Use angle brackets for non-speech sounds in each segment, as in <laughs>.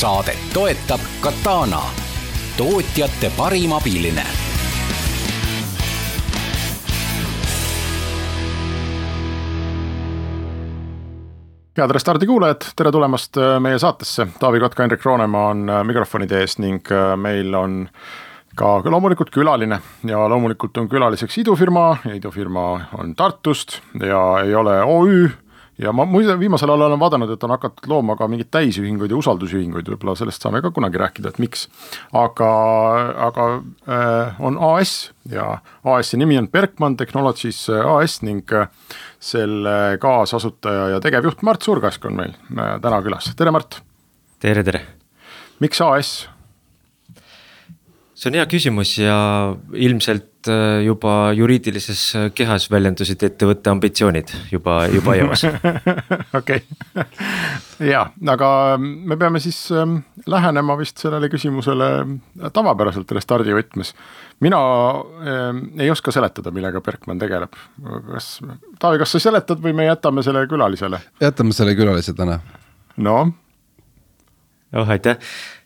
saadet toetab Katana, tootjate parim abiline. head Restardi kuulajad, tere tulemast äh, meie saatesse, Taavi Kotka, Hendrik Roonemaa on äh, mikrofonide ees ning äh, meil on ka loomulikult külaline ja loomulikult on külaliseks idufirma ja idufirma on Tartust ja ei ole OÜ ja ma muide viimasel ajal olen vaadanud, et on hakatud looma ka mingeid täisühinguid ja usaldusühinguid, võib-olla sellest saame ka kunagi rääkida, et miks. aga, aga äh, on AS ja AS-i nimi on Berkman Technologies äh, AS ning äh, selle kaasasutaja ja tegevjuht Mart Surgask on meil äh, täna külas, tere Mart. tere, tere. miks AS? See on hea küsimus ja ilmselt Äh, juba juriidilises äh, kehas väljendusid ettevõtte ambitsioonid juba, juba <laughs> eos. okei, ja, aga me peame siis ähm, lähenema vist sellele küsimusele tavapäraselt Restardi võtmes. mina äh, ei oska seletada, millega Berkman tegeleb, kas, Taavi, kas sa seletad või me jätame selle külalisele? jätame selle külalise täna. no. oh, aitäh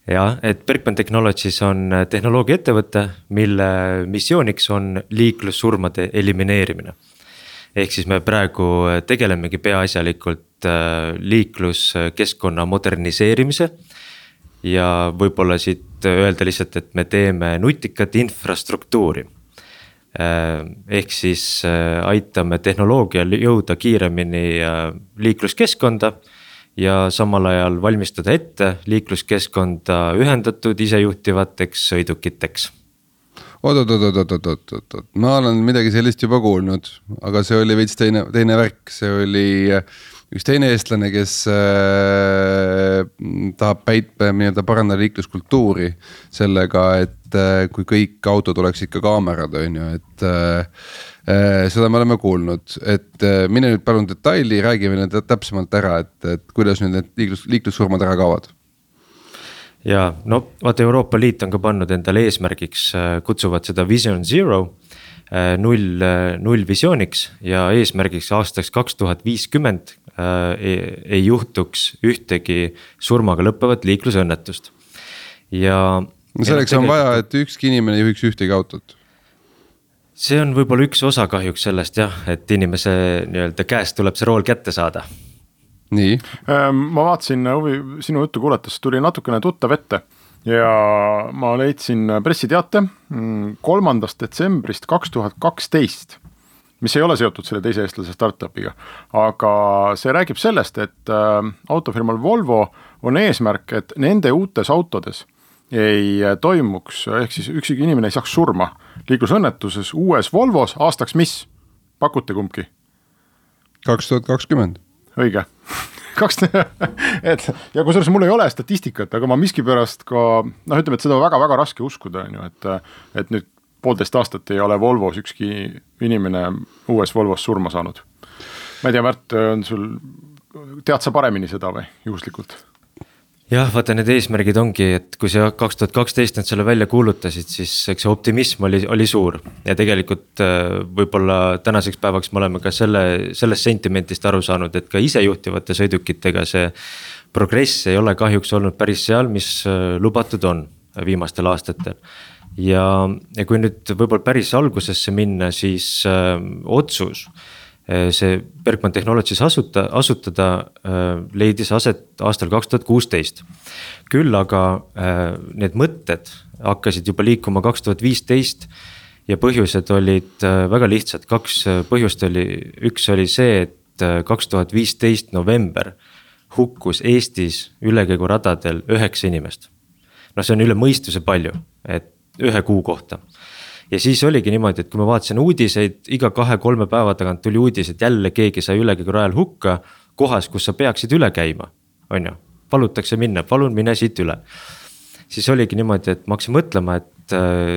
jah, et Berkman Technologies on äh, tehnoloogiaettevõte, mille missiooniks on liiklussurmade elimineerimine. ehk siis me praegu äh, tegelemegi peaasjalikult äh, liikluskeskkonna moderniseerimise. ja võib-olla siit öelda lihtsalt, et me teeme nutikat infrastruktuuri ehk siis aitame tehnoloogial jõuda kiiremini liikluskeskkonda ja samal ajal valmistada ette liikluskeskkonda ühendatud isejuhtivateks sõidukiteks. Oot-oot-oot-oot-oot-oot-oot, ma olen midagi sellist juba kuulnud, aga see oli veits teine, teine värk, see oli üks teine eestlane, kes äh, tahab päit-, nii-öelda parandada liikluskultuuri sellega, et äh, kui kõik autod oleksid ka kaamerad, on ju, et äh, Äh, seda me oleme kuulnud, et äh, mine nüüd palun detaili, räägi meile täpsemalt ära, et, et kuidas nüüd need liiklus, liiklussurmad ära kaovad ja no vaata, Euroopa Liit on ka pannud endale eesmärgiks, äh, kutsuvad seda vision zero. null, null visiooniks ja eesmärgiks aastaks kaks tuhat viiskümmend ei juhtuks ühtegi surmaga lõppevat liiklusõnnetust ja. no selleks on vaja, et ükski inimene ei juhiks ühtegi autot see on võib-olla üks osa kahjuks sellest jah, et inimese nii-öelda käest tuleb see rool kätte saada. nii. Ehm, ma vaatasin huvi, sinu juttu kuulates tuli natukene tuttav ette ja ma leidsin pressiteate mm, kolmandast detsembrist kaks tuhat kaksteist mis ei ole seotud selle teise eestlase startup'iga, aga see räägib sellest, et äh, autofirmal Volvo on eesmärk, et nende uutes autodes ei toimuks, ehk siis ükski inimene ei saaks surma liiklusõnnetuses uues Volvos aastaks mis? pakute kumbki? kaks tuhat kakskümmend. õige <laughs> kaks, <laughs> et ja kusjuures mul ei ole statistikat, aga ma miskipärast ka noh, ütleme, et seda on väga-väga raske uskuda, on ju, et, et nüüd poolteist aastat ei ole Volvos ükski inimene uues Volvos surma saanud. ma ei tea, Märt, on sul, tead sa paremini seda või juhuslikult? jah, vaata need eesmärgid ongi, et kui sa kaks tuhat kaksteist nad selle välja kuulutasid, siis eks see optimism oli, oli suur. ja tegelikult äh, võib-olla tänaseks päevaks me oleme ka selle, sellest sentimentist aru saanud, et ka isejuhtivate sõidukitega see. progress ei ole kahjuks olnud päris seal, mis äh, lubatud on viimastel aastatel ja, ja kui nüüd võib-olla päris algusesse minna, siis äh, otsus Äh, see Bergman Technologies asuta, asutada äh, leidis aset aastal kaks tuhat kuusteist. küll aga äh, need mõtted hakkasid juba liikuma kaks tuhat viisteist ja põhjused olid väga lihtsad, kaks põhjust oli, üks oli see, et kaks tuhat viisteist november hukkus Eestis ülekäiguradadel üheksa inimest. noh, see on üle mõistuse palju, et ühe kuu kohta. ja siis oligi niimoodi, et kui ma vaatasin uudiseid, iga kahe-kolme päeva tagant tuli uudis, et jälle keegi sai ülekäigurajal hukka. kohas, kus sa peaksid üle käima, on ju, palutakse minna, palun mine siit üle. siis oligi niimoodi, et ma hakkasin mõtlema, et,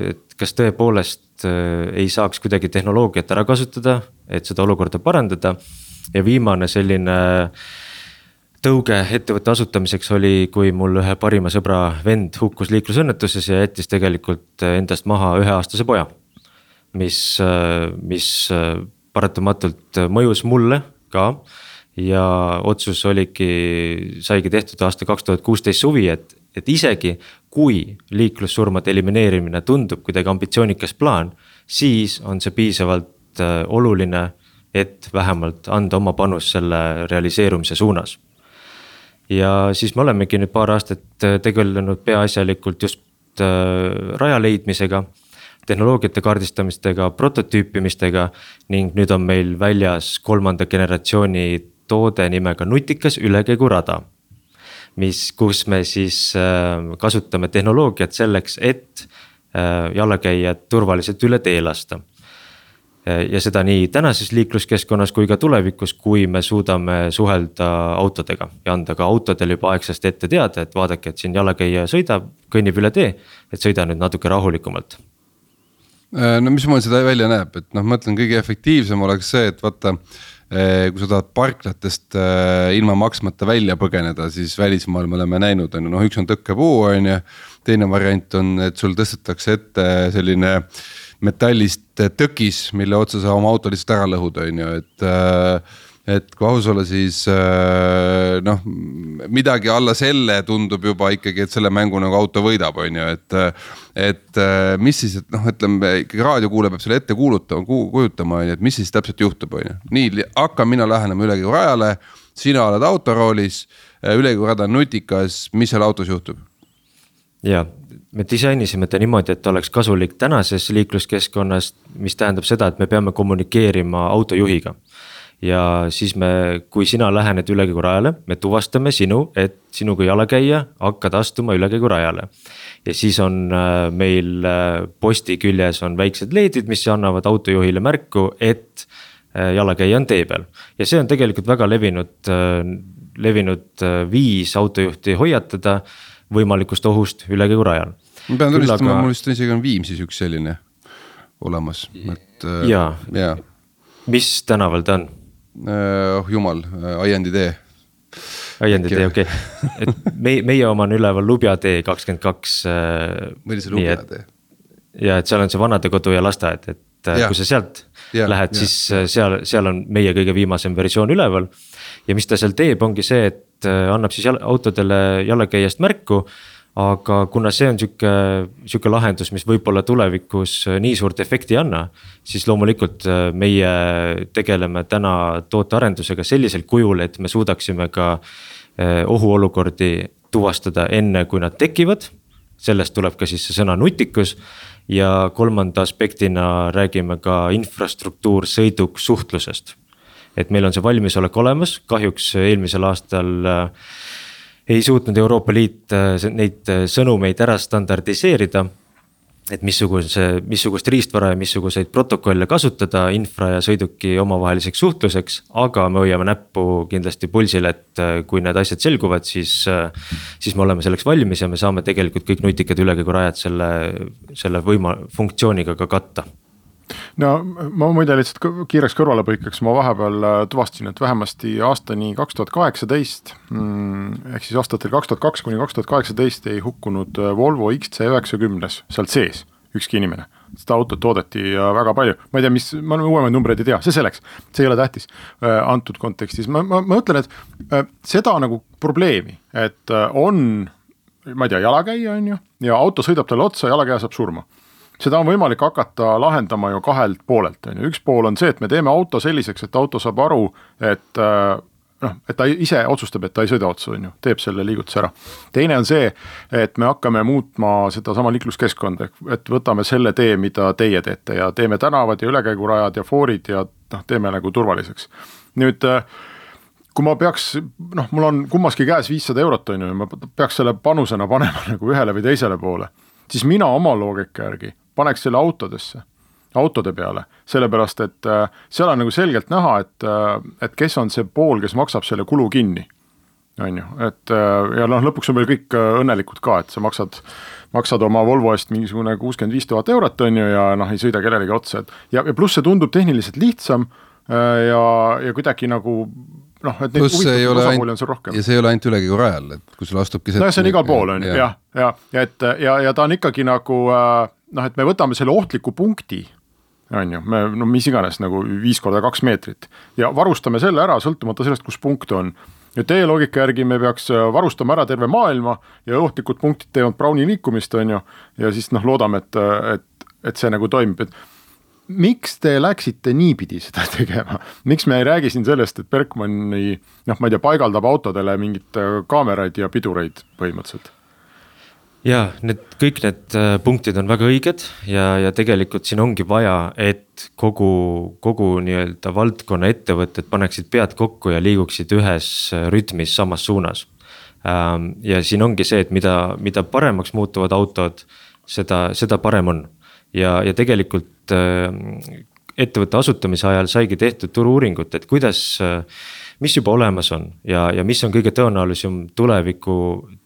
et kas tõepoolest äh, ei saaks kuidagi tehnoloogiat ära kasutada, et seda olukorda parandada. ja viimane selline tõuge ettevõtte asutamiseks oli, kui mul ühe parima sõbra vend hukkus liiklusõnnetuses ja jättis tegelikult endast maha üheaastase poja. mis, mis paratamatult mõjus mulle ka ja otsus oligi, saigi tehtud aasta kaks tuhat kuusteist suvi, et, et isegi kui liiklussurmade elimineerimine tundub kuidagi ambitsioonikas plaan, siis on see piisavalt oluline, et vähemalt anda oma panus selle realiseerumise suunas ja siis me olemegi nüüd paar aastat äh, tegelenud peaasjalikult just äh, raja leidmisega tehnoloogiate kaardistamistega, prototüüpimistega ning nüüd on meil väljas kolmanda generatsiooni toode nimega nutikas ülekäigurada. mis, kus me siis äh, kasutame tehnoloogiat selleks, et jalakäijad turvaliselt üle tee lasta ja seda nii tänases liikluskeskkonnas kui ka tulevikus, kui me suudame suhelda autodega ja anda ka autodele juba aegsasti ette teada, et vaadake, et siin jalakäija sõidab, kõnnib üle tee, et sõida nüüd natuke rahulikumalt. Äh, no mismoodi seda välja näeb, et noh, ma mõtlen, kõige efektiivsem oleks see, et vaata äh, kui sa tahad parklatest äh, ilma maksmata välja põgeneda, siis välismaal me oleme näinud, on ju, noh, üks on tõkkepuu, on ju. teine variant on, et sul tõstetakse ette selline äh, metallist tõkis, mille otsa sa oma auto lihtsalt ära lõhud, on ju, et äh, et kui aus olla, siis äh, noh, midagi alla selle tundub juba ikkagi, et selle mängu nagu auto võidab, on ju, et. et äh, mis siis, et noh, ütleme ikkagi raadiokuulaja peab selle ette kuulutama, kujutama, on ju, et mis siis täpselt juhtub, on ju. nii, hakkan mina lähenema ülekäigurajale, sina oled autoroolis, ülekäigurada on nutikas, mis seal autos juhtub? ja me disainisime ta niimoodi, et oleks kasulik tänases liikluskeskkonnas, mis tähendab seda, et me peame kommunikeerima autojuhiga. ja siis me, kui sina lähened ülekäigurajale, me tuvastame sinu, et sinu kui jalakäija hakkad astuma ülekäigurajale. ja siis on äh, meil äh, posti küljes on väiksed LED-id, mis annavad autojuhile märku, et äh, jalakäija on tee peal ja see on tegelikult väga levinud, levinud viis autojuhti hoiatada võimalikust ohust ülekäigurajal. Ma pean tunnistama aga..., mul vist isegi on Viimsis üks selline olemas, et. jaa ja., mis tänaval ta on? Äh, oh jumal, tee. Aiandi tee, okei okay., et meie, meie oma on üleval Lubja tee kakskümmend kaks. Äh, oli see Lubja tee? ja et seal on see vanadekodu ja lasteaed, et äh, ja. kui sa sealt ja, lähed, siis seal, seal on meie kõige viimasem versioon üleval. ja mis ta seal teeb, ongi see, et Äh, annab siis autodele jalakäijast märku. Aga kuna see on sihuke, sihuke lahendus, mis võib-olla tulevikus äh, nii suurt efekti ei anna. siis loomulikult äh, meie tegeleme täna tootearendusega sellisel kujul, et me suudaksime ka ohuolukordi tuvastada enne, kui nad tekivad. sellest tuleb ka siis see sõna nutikus ja kolmanda aspektina räägime ka infrastruktuur sõiduk suhtlusest et meil on see valmisolek olemas, kahjuks eelmisel aastal äh, ei suutnud Euroopa Liit äh, neid äh, sõnumeid ära standardiseerida et missuguse, missugust riistvara ja missuguseid protokolle kasutada infra ja sõiduki omavaheliseks suhtluseks. aga me hoiame näppu kindlasti pulsil, et kui need asjad selguvad, siis, siis me oleme selleks valmis ja me saame tegelikult kõik nutikad ülekäigurajad selle, selle võima-, funktsiooniga ka katta no ma muide lihtsalt kiireks kõrvalepõikeks, ma vahepeal äh, tuvastasin, et vähemasti aastani kaks tuhat kaheksateist. Mm, ehk siis aastatel kaks tuhat kaks kuni kaks tuhat kaheksateist ei hukkunud äh, Volvo XC üheksakümnes sealt sees ükski inimene. seda autot toodeti väga palju, ma ei tea, mis, ma uuemaid numbreid ei tea, see selleks, see ei ole tähtis äh, antud kontekstis, ma, ma, ma mõtlen, et äh, seda nagu probleemi, et äh, on, ma ei tea, jalakäija on ju, ja auto sõidab talle otsa, jalakäija saab surma seda on võimalik hakata lahendama ju kahelt poolelt, on ju, üks pool on see, et me teeme auto selliseks, et auto saab aru, et äh, noh, et ta ise otsustab, et ta ei sõida otsa, on ju, teeb selle liigutuse ära. teine on see, et me hakkame muutma sedasama liikluskeskkonda, et võtame selle tee, mida teie teete ja teeme tänavad ja ülekäigurajad ja foorid ja noh, teeme nagu turvaliseks. nüüd äh, kui ma peaks, noh, mul on kummaski käes viissada eurot, on ju, ja ma peaks selle panusena panema <laughs> nagu ühele või teisele poole, siis mina oma loogika järgi paneks selle autodesse, autode peale, sellepärast et äh, seal on nagu selgelt näha, et, äh, et kes on see pool, kes maksab selle kulu kinni. on ju, et äh, ja noh, lõpuks on meil kõik õnnelikud ka, et sa maksad maksad oma Volvo eest mingisugune kuuskümmend viis tuhat eurot, on ju, ja noh, ei sõida kellelegi otsa, et ja, ja pluss see tundub tehniliselt lihtsam ja, ja kuidagi nagu noh, et neid huvitavaid osapooli on seal rohkem. ja see ei ole ainult üle rajal, et kui sul astubki nojah, see on igal pool on ju jah, ja, ja et ja, ja ta on ikkagi nagu äh, noh, et me võtame selle ohtliku punkti on ju, me no mis iganes nagu viis korda kaks meetrit ja varustame selle ära, sõltumata sellest, kus punkt on. ja teie loogika järgi me peaks äh, varustama ära terve maailma ja ohtlikud punktid teevad Browni liikumist, on ju, ja siis noh, loodame, et, et, et see nagu toimib, et miks te läksite niipidi seda <laughs> tegema, miks me ei räägi siin sellest, et Berkmani noh, ma ei tea, paigaldab autodele mingeid äh, kaameraid ja pidureid põhimõtteliselt? Ja need kõik need äh, punktid on väga õiged ja, ja tegelikult siin ongi vaja, et kogu, kogu nii-öelda valdkonna ettevõtted paneksid pead kokku ja liiguksid ühes äh, rütmis samas suunas. Ähm, ja siin ongi see, et mida, mida paremaks muutuvad autod, seda, seda parem on ja, ja tegelikult äh, ettevõtte asutamise ajal saigi tehtud turu-uuringut, et kuidas, mis juba olemas on ja, ja mis on kõige tõenäolisem tuleviku,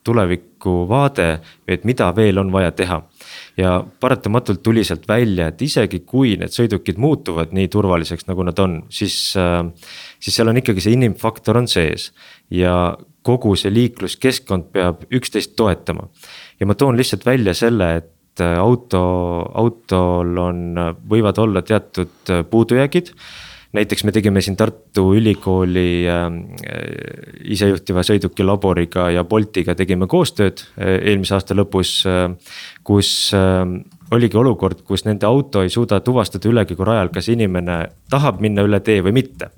tuleviku vaade, et mida veel on vaja teha. ja paratamatult tuli sealt välja, et isegi kui need sõidukid muutuvad nii turvaliseks, nagu nad on, siis, äh, siis seal on ikkagi see inimfaktor on sees. ja kogu see liikluskeskkond peab üksteist toetama. ja ma toon lihtsalt välja selle, et et äh, auto, autol on, võivad olla teatud äh, puudujäägid näiteks me tegime siin Tartu Ülikooli äh, isejuhtiva sõiduki laboriga ja Boltiga tegime koostööd äh, eelmise aasta lõpus äh,. kus äh, oligi olukord, kus nende auto ei suuda tuvastada ülekäigurajal, kas inimene tahab minna üle tee või mitte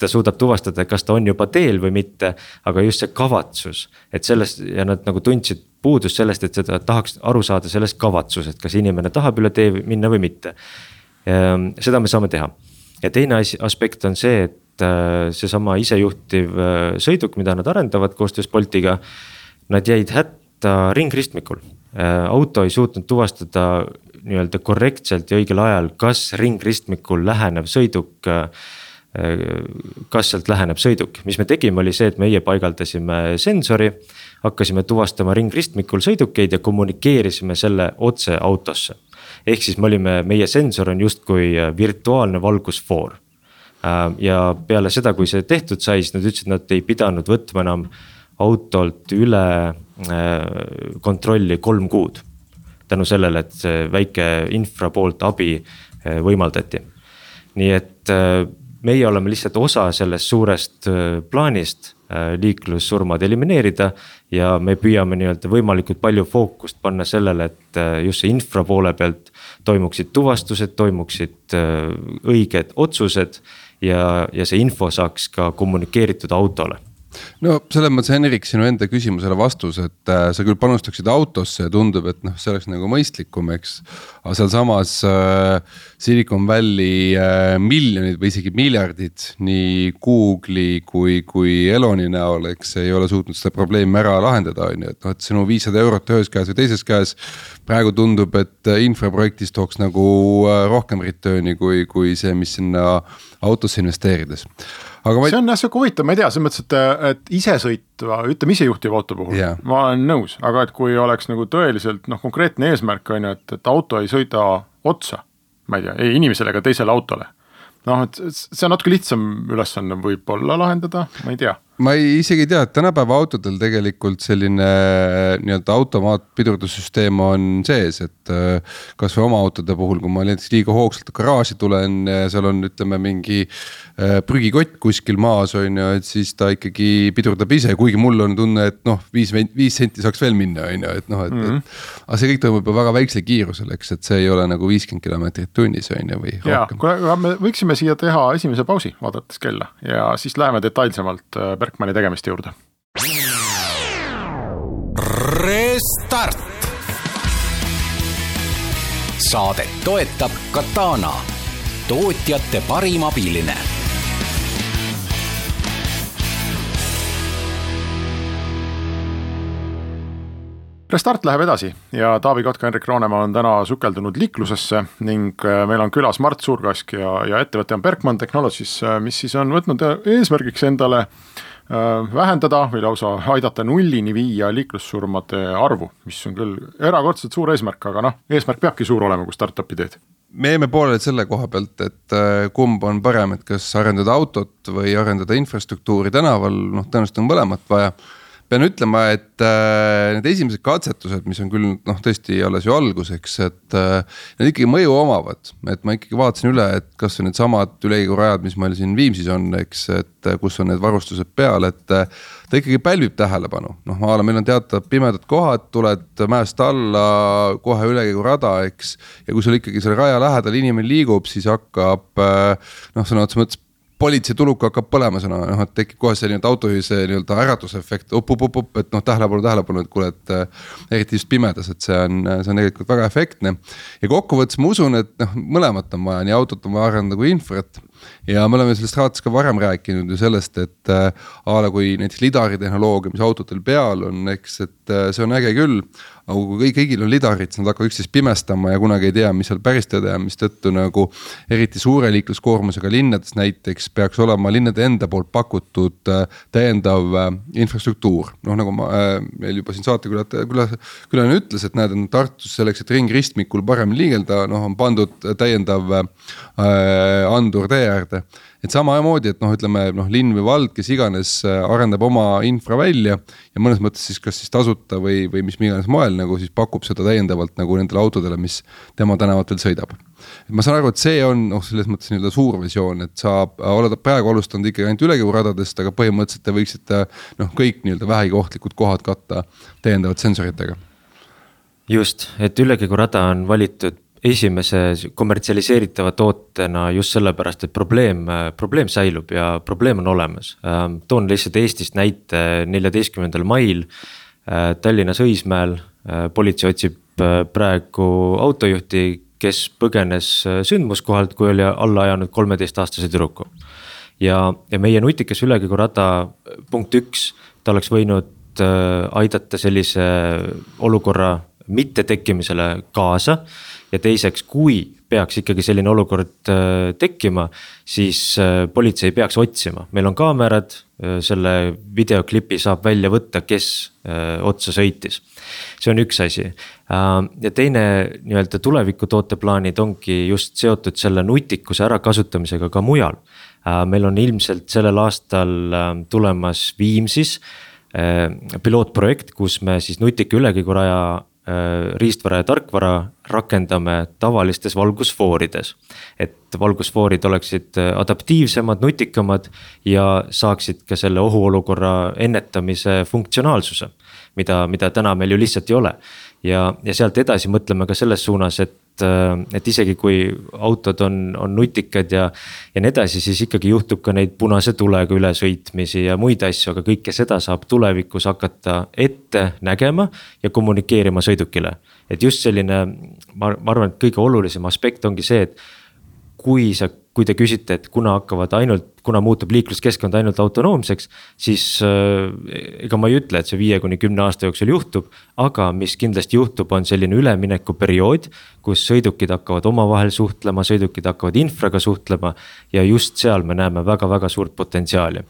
ta suudab tuvastada, kas ta on juba teel või mitte, aga just see kavatsus, et sellest ja nad nagu tundsid puudust sellest, et seda tahaks aru saada sellest kavatsusest, kas inimene tahab üle tee minna või mitte. seda me saame teha ja teine asi, aspekt on see, et äh, seesama isejuhtiv äh, sõiduk, mida nad arendavad koostöös Boltiga. Nad jäid hätta ringristmikul, äh, auto ei suutnud tuvastada nii-öelda korrektselt ja õigel ajal, kas ringristmikul lähenev sõiduk kas sealt läheneb sõiduk, mis me tegime, oli see, et meie paigaldasime sensori. hakkasime tuvastama ringristmikul sõidukeid ja kommunikeerisime selle otse autosse. Ehk siis me olime, meie sensor on justkui virtuaalne valgusfoor. Äh, ja peale seda, kui see tehtud sai, siis nad ütlesid, nad ei pidanud võtma enam autolt üle äh, kontrolli kolm kuud. tänu sellele, et see väike infra poolt abi äh, võimaldati. nii et meie oleme lihtsalt osa sellest suurest äh, plaanist äh, liiklussurmad elimineerida. ja me püüame nii-öelda võimalikult palju fookust panna sellele, et äh, just see infra poole pealt toimuksid tuvastused, toimuksid õiged otsused. ja, ja see info saaks ka kommunikeeritud autole no selles mõttes, Henrik, sinu enda küsimusele vastus, et äh, sa küll panustaksid autosse ja tundub, et noh, see oleks nagu mõistlikum, eks. aga sealsamas äh, Silicon Valley äh, miljonid või isegi miljardid nii Google'i kui, kui Eloni näol, eks ei ole suutnud seda probleemi ära lahendada, on ju, et noh, et sinu viissada eurot ühes käes või teises käes. praegu tundub, et äh, infraprojektis tooks nagu äh, rohkem return'i kui, kui see, mis sinna autosse investeerides aga ma... see on jah sihuke huvitav, ma ei tea, selles mõttes, et, et isesõitva, ütleme isejuhtiva auto puhul yeah. ma olen nõus, aga et kui oleks nagu tõeliselt noh, konkreetne eesmärk on ju, et, et auto ei sõida otsa, ma ei tea, ei inimesele ega teisele autole noh, et see on natuke lihtsam ülesanne võib-olla lahendada, ma ei tea ma ei, isegi ei tea, et tänapäeva autodel tegelikult selline nii-öelda automaatpidurdussüsteem on sees, et äh, kasvõi oma autode puhul, kui ma näiteks liiga hoogsalt garaaži tulen, seal on, ütleme mingi äh, prügikott kuskil maas on ju, et siis ta ikkagi pidurdab ise, kuigi mul on tunne, et noh, viis, viis senti saaks veel minna, on ju, et noh, et mm, -hmm. aga see kõik toimub ju väga väiksel kiirusel, eks, et see ei ole nagu viiskümmend kilomeetrit tunnis on ju, või rohkem. kuule, me võiksime siia teha esimese pausi, vaadates kella ja siis läheme detailsemalt äh, Berkmani tegemiste juurde. Restart. saadet toetab Katana, tootjate parim abiline Restart läheb edasi ja Taavi Kotka, Henrik Roonemaa on täna sukeldunud liiklusesse ning äh, meil on külas Mart Suurkask ja, ja ettevõte on Berkman Technologies, äh, mis siis on võtnud äh, eesmärgiks endale vähendada või lausa aidata nullini viia liiklussurmade arvu, mis on küll erakordselt suur eesmärk, aga noh, eesmärk peabki suur olema, kui startup'i teed. Me jäime pooleli selle koha pealt, et kumb on parem, et kas arendada autot või arendada infrastruktuuri tänaval, noh tõenäoliselt on mõlemat vaja pean ütlema, et äh, need esimesed katsetused, mis on küll noh, tõesti alles ju alguseks, et äh, need ikkagi mõju omavad. et ma ikkagi vaatasin üle, et kas või needsamad ülekäigurajad, mis meil siin Viimsis on, eks, et äh, kus on need varustused peal, et äh, ta ikkagi pälvib tähelepanu. noh, a la meil on teatavad pimedad kohad, tuled mäest alla, kohe ülekäigurada, eks. ja kui sul ikkagi selle raja lähedal inimene liigub, siis hakkab äh, noh, sõna otseses mõttes politseituluk hakkab põlema sõna, noh et tekib kohe see nii-öelda autojuhise nii-öelda äratusefekt up-up-up-up, et noh, tähelepanu, tähelepanu, et kuule, et äh,. eriti just pimedas, et see on, see on tegelikult väga efektne. ja kokkuvõttes ma usun, et noh, mõlemat on vaja, nii autot on vaja arendada kui infrat ja me oleme sellest saates ka varem rääkinud ju sellest, et äh, a la kui näiteks lidari tehnoloogia, mis autodel peal on, eks, et äh, see on äge küll. Aga kui kõik, kõigil on lidarid, siis nad hakkavad üksteist pimestama ja kunagi ei tea, mis seal päris tõde on, mistõttu nagu. eriti suure liikluskoormusega linnades näiteks peaks olema linnade enda poolt pakutud äh, täiendav äh, infrastruktuur. noh, nagu ma äh, meil juba siin saatekülaja, küla, külaline ütles, et näed, on Tartus selleks, et ringristmikul paremini liigelda, noh on pandud täiendav äh, andur tee äärde. Et samamoodi, et noh, ütleme noh, linn või vald, kes iganes äh, arendab oma infra välja ja mõnes mõttes siis kas siis tasuta või, või mis iganes moel nagu siis pakub seda täiendavalt nagu nendele autodele, mis tema tänavatel sõidab. ma saan aru, et see on noh, selles mõttes nii-öelda suur visioon, et sa oled praegu alustanud ikkagi ainult ülekäiguradadest, aga põhimõtteliselt te võiksite noh, kõik nii-öelda vähegi ohtlikud kohad katta täiendavate sensoritega just, et ülekäigurada on valitud esimese kommertsialiseeritava tootena just sellepärast, et probleem, probleem säilub ja probleem on olemas. Ähm, toon lihtsalt Eestist näite, neljateistkümnendal mail äh, Tallinnas Õismäel äh, politsei otsib äh, praegu autojuhti, kes põgenes sündmuskohalt, kui oli alla ajanud kolmeteistaastase tüdruku. ja, ja meie nutikas ülekäigurada punkt üks, ta oleks võinud aidata sellise olukorra mittetekkimisele kaasa ja teiseks, kui peaks ikkagi selline olukord äh, tekkima, siis äh, politsei peaks otsima, meil on kaamerad, äh, selle videoklipi saab välja võtta, kes otsa sõitis. see on üks asi ja teine nii-öelda tuleviku tooteplaanid ongi just seotud selle nutikuse ärakasutamisega ka mujal. meil on ilmselt sellel aastal tulemas Viimsis pilootprojekt, kus me siis nutika ülekäiguraja riistvara ja tarkvara rakendame tavalistes valgusfoorides. et valgusfoorid oleksid äh, adaptiivsemad, nutikamad ja saaksid ka selle ohuolukorra ennetamise funktsionaalsuse. mida, mida täna meil ju lihtsalt ei ole ja, ja sealt edasi mõtleme ka selles suunas, et et, äh, et isegi kui autod on, on nutikad ja, ja nii edasi, siis ikkagi juhtub ka neid punase tulega ülesõitmisi ja muid asju, aga kõike seda saab tulevikus hakata ette nägema ja kommunikeerima sõidukile. et just selline, ma, ma arvan, et kõige olulisem aspekt ongi see, et kui sa, kui te küsite, et kuna hakkavad ainult, kuna muutub liikluskeskkond ainult autonoomseks, siis äh, ega ma ei ütle, et see viie kuni kümne aasta jooksul juhtub. aga mis kindlasti juhtub, on selline üleminekuperiood, kus sõidukid hakkavad omavahel suhtlema, sõidukid hakkavad infraga suhtlema ja just seal me näeme väga-väga suurt potentsiaali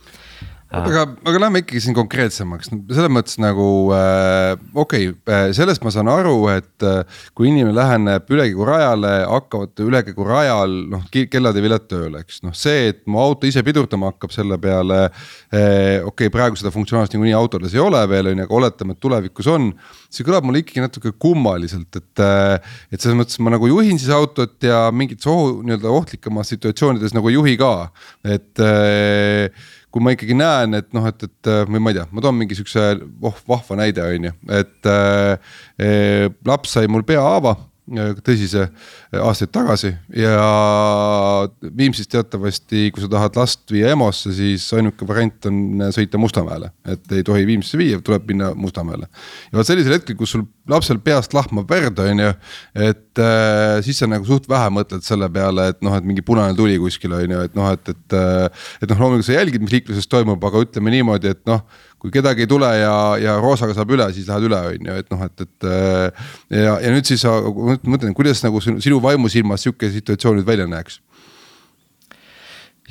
aga, aga lähme ikkagi siin konkreetsemaks, selles mõttes nagu äh, okei okay,, äh, sellest ma saan aru, et äh, kui inimene läheneb ülekäigurajale, hakkavad ülekäigurajal noh kellad ja viled tööle, eks noh, see, et mu auto ise pidurdama hakkab selle peale äh,. okei okay,, praegu seda funktsionaalsust niikuinii autodes ei ole veel on ju, aga oletame, et tulevikus on. see kõlab mulle ikkagi natuke kummaliselt, et, äh, et selles mõttes ma nagu juhin siis autot ja mingites ohu nii-öelda ohtlikemas situatsioonides nagu ei juhi ka, et äh, kui ma ikkagi näen, et noh, et, et või ma ei tea, ma toon mingi siukse oh vahva näide, on ju, et äh, laps sai mul peahaava Äh, tõsise äh, aastaid tagasi ja Viimsis teatavasti, kui sa tahad last viia EMO-sse, siis ainuke variant on äh, sõita Mustamäele, et ei tohi Viimsisse viia, tuleb minna Mustamäele. ja vot sellisel hetkel, kus sul lapsel peast lahmab verd, on ju, et äh, siis sa nagu suht vähe mõtled selle peale, et noh, et mingi punane tuli kuskil on ju, et noh, et, et. et noh, loomulikult sa jälgid, mis liikluses toimub, aga ütleme niimoodi, et noh kui kedagi ei tule ja, ja roosaga saab üle, siis lähed üle, on ju, et noh, et, et. ja, ja nüüd siis mõtlen, kuidas nagu sinu vaimusilmas sihuke situatsioon nüüd välja näeks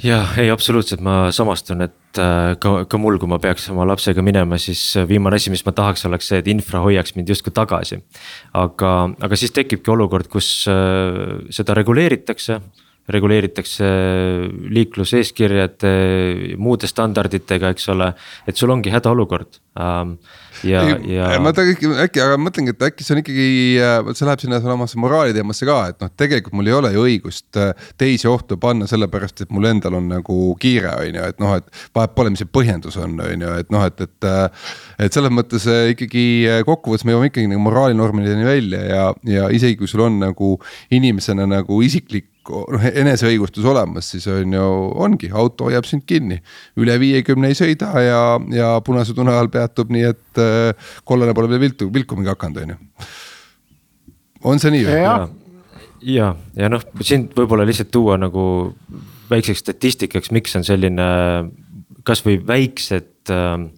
jah, ei absoluutselt, ma samastun, et äh, ka, ka mul, kui ma peaks oma lapsega minema, siis viimane asi, mis ma tahaks, oleks see, et infra hoiaks mind justkui tagasi. aga, aga siis tekibki olukord, kus äh, seda reguleeritakse reguleeritakse liikluseeskirjade, muude standarditega, eks ole, et sul ongi hädaolukord ähm, ja, ja. ma äkki, äkki, aga mõtlengi, et äkki see on ikkagi, äh, vot see läheb sinna samasse moraali teemasse ka, et noh, tegelikult mul ei ole ju õigust äh, teisi ohtu panna, sellepärast et mul endal on nagu kiire, on ju, et noh, et. vahet pole, mis see põhjendus on, on ju, et noh, et, et. Äh, et selles mõttes ikkagi kokkuvõttes me jõuame ikkagi nagu moraalinormideni välja ja, ja isegi kui sul on nagu inimesena nagu isiklik noh eneseõigustus olemas, siis on ju, ongi, auto hoiab sind kinni. üle viiekümne ei sõida ja, ja punase tune ajal peatub, nii et äh, kollane pole veel viltu, vilkumagi hakanud, on ju. on see nii või? ja, ja, ja noh, siin võib-olla lihtsalt tuua nagu väikseks statistikaks, miks on selline kasvõi väiksed äh,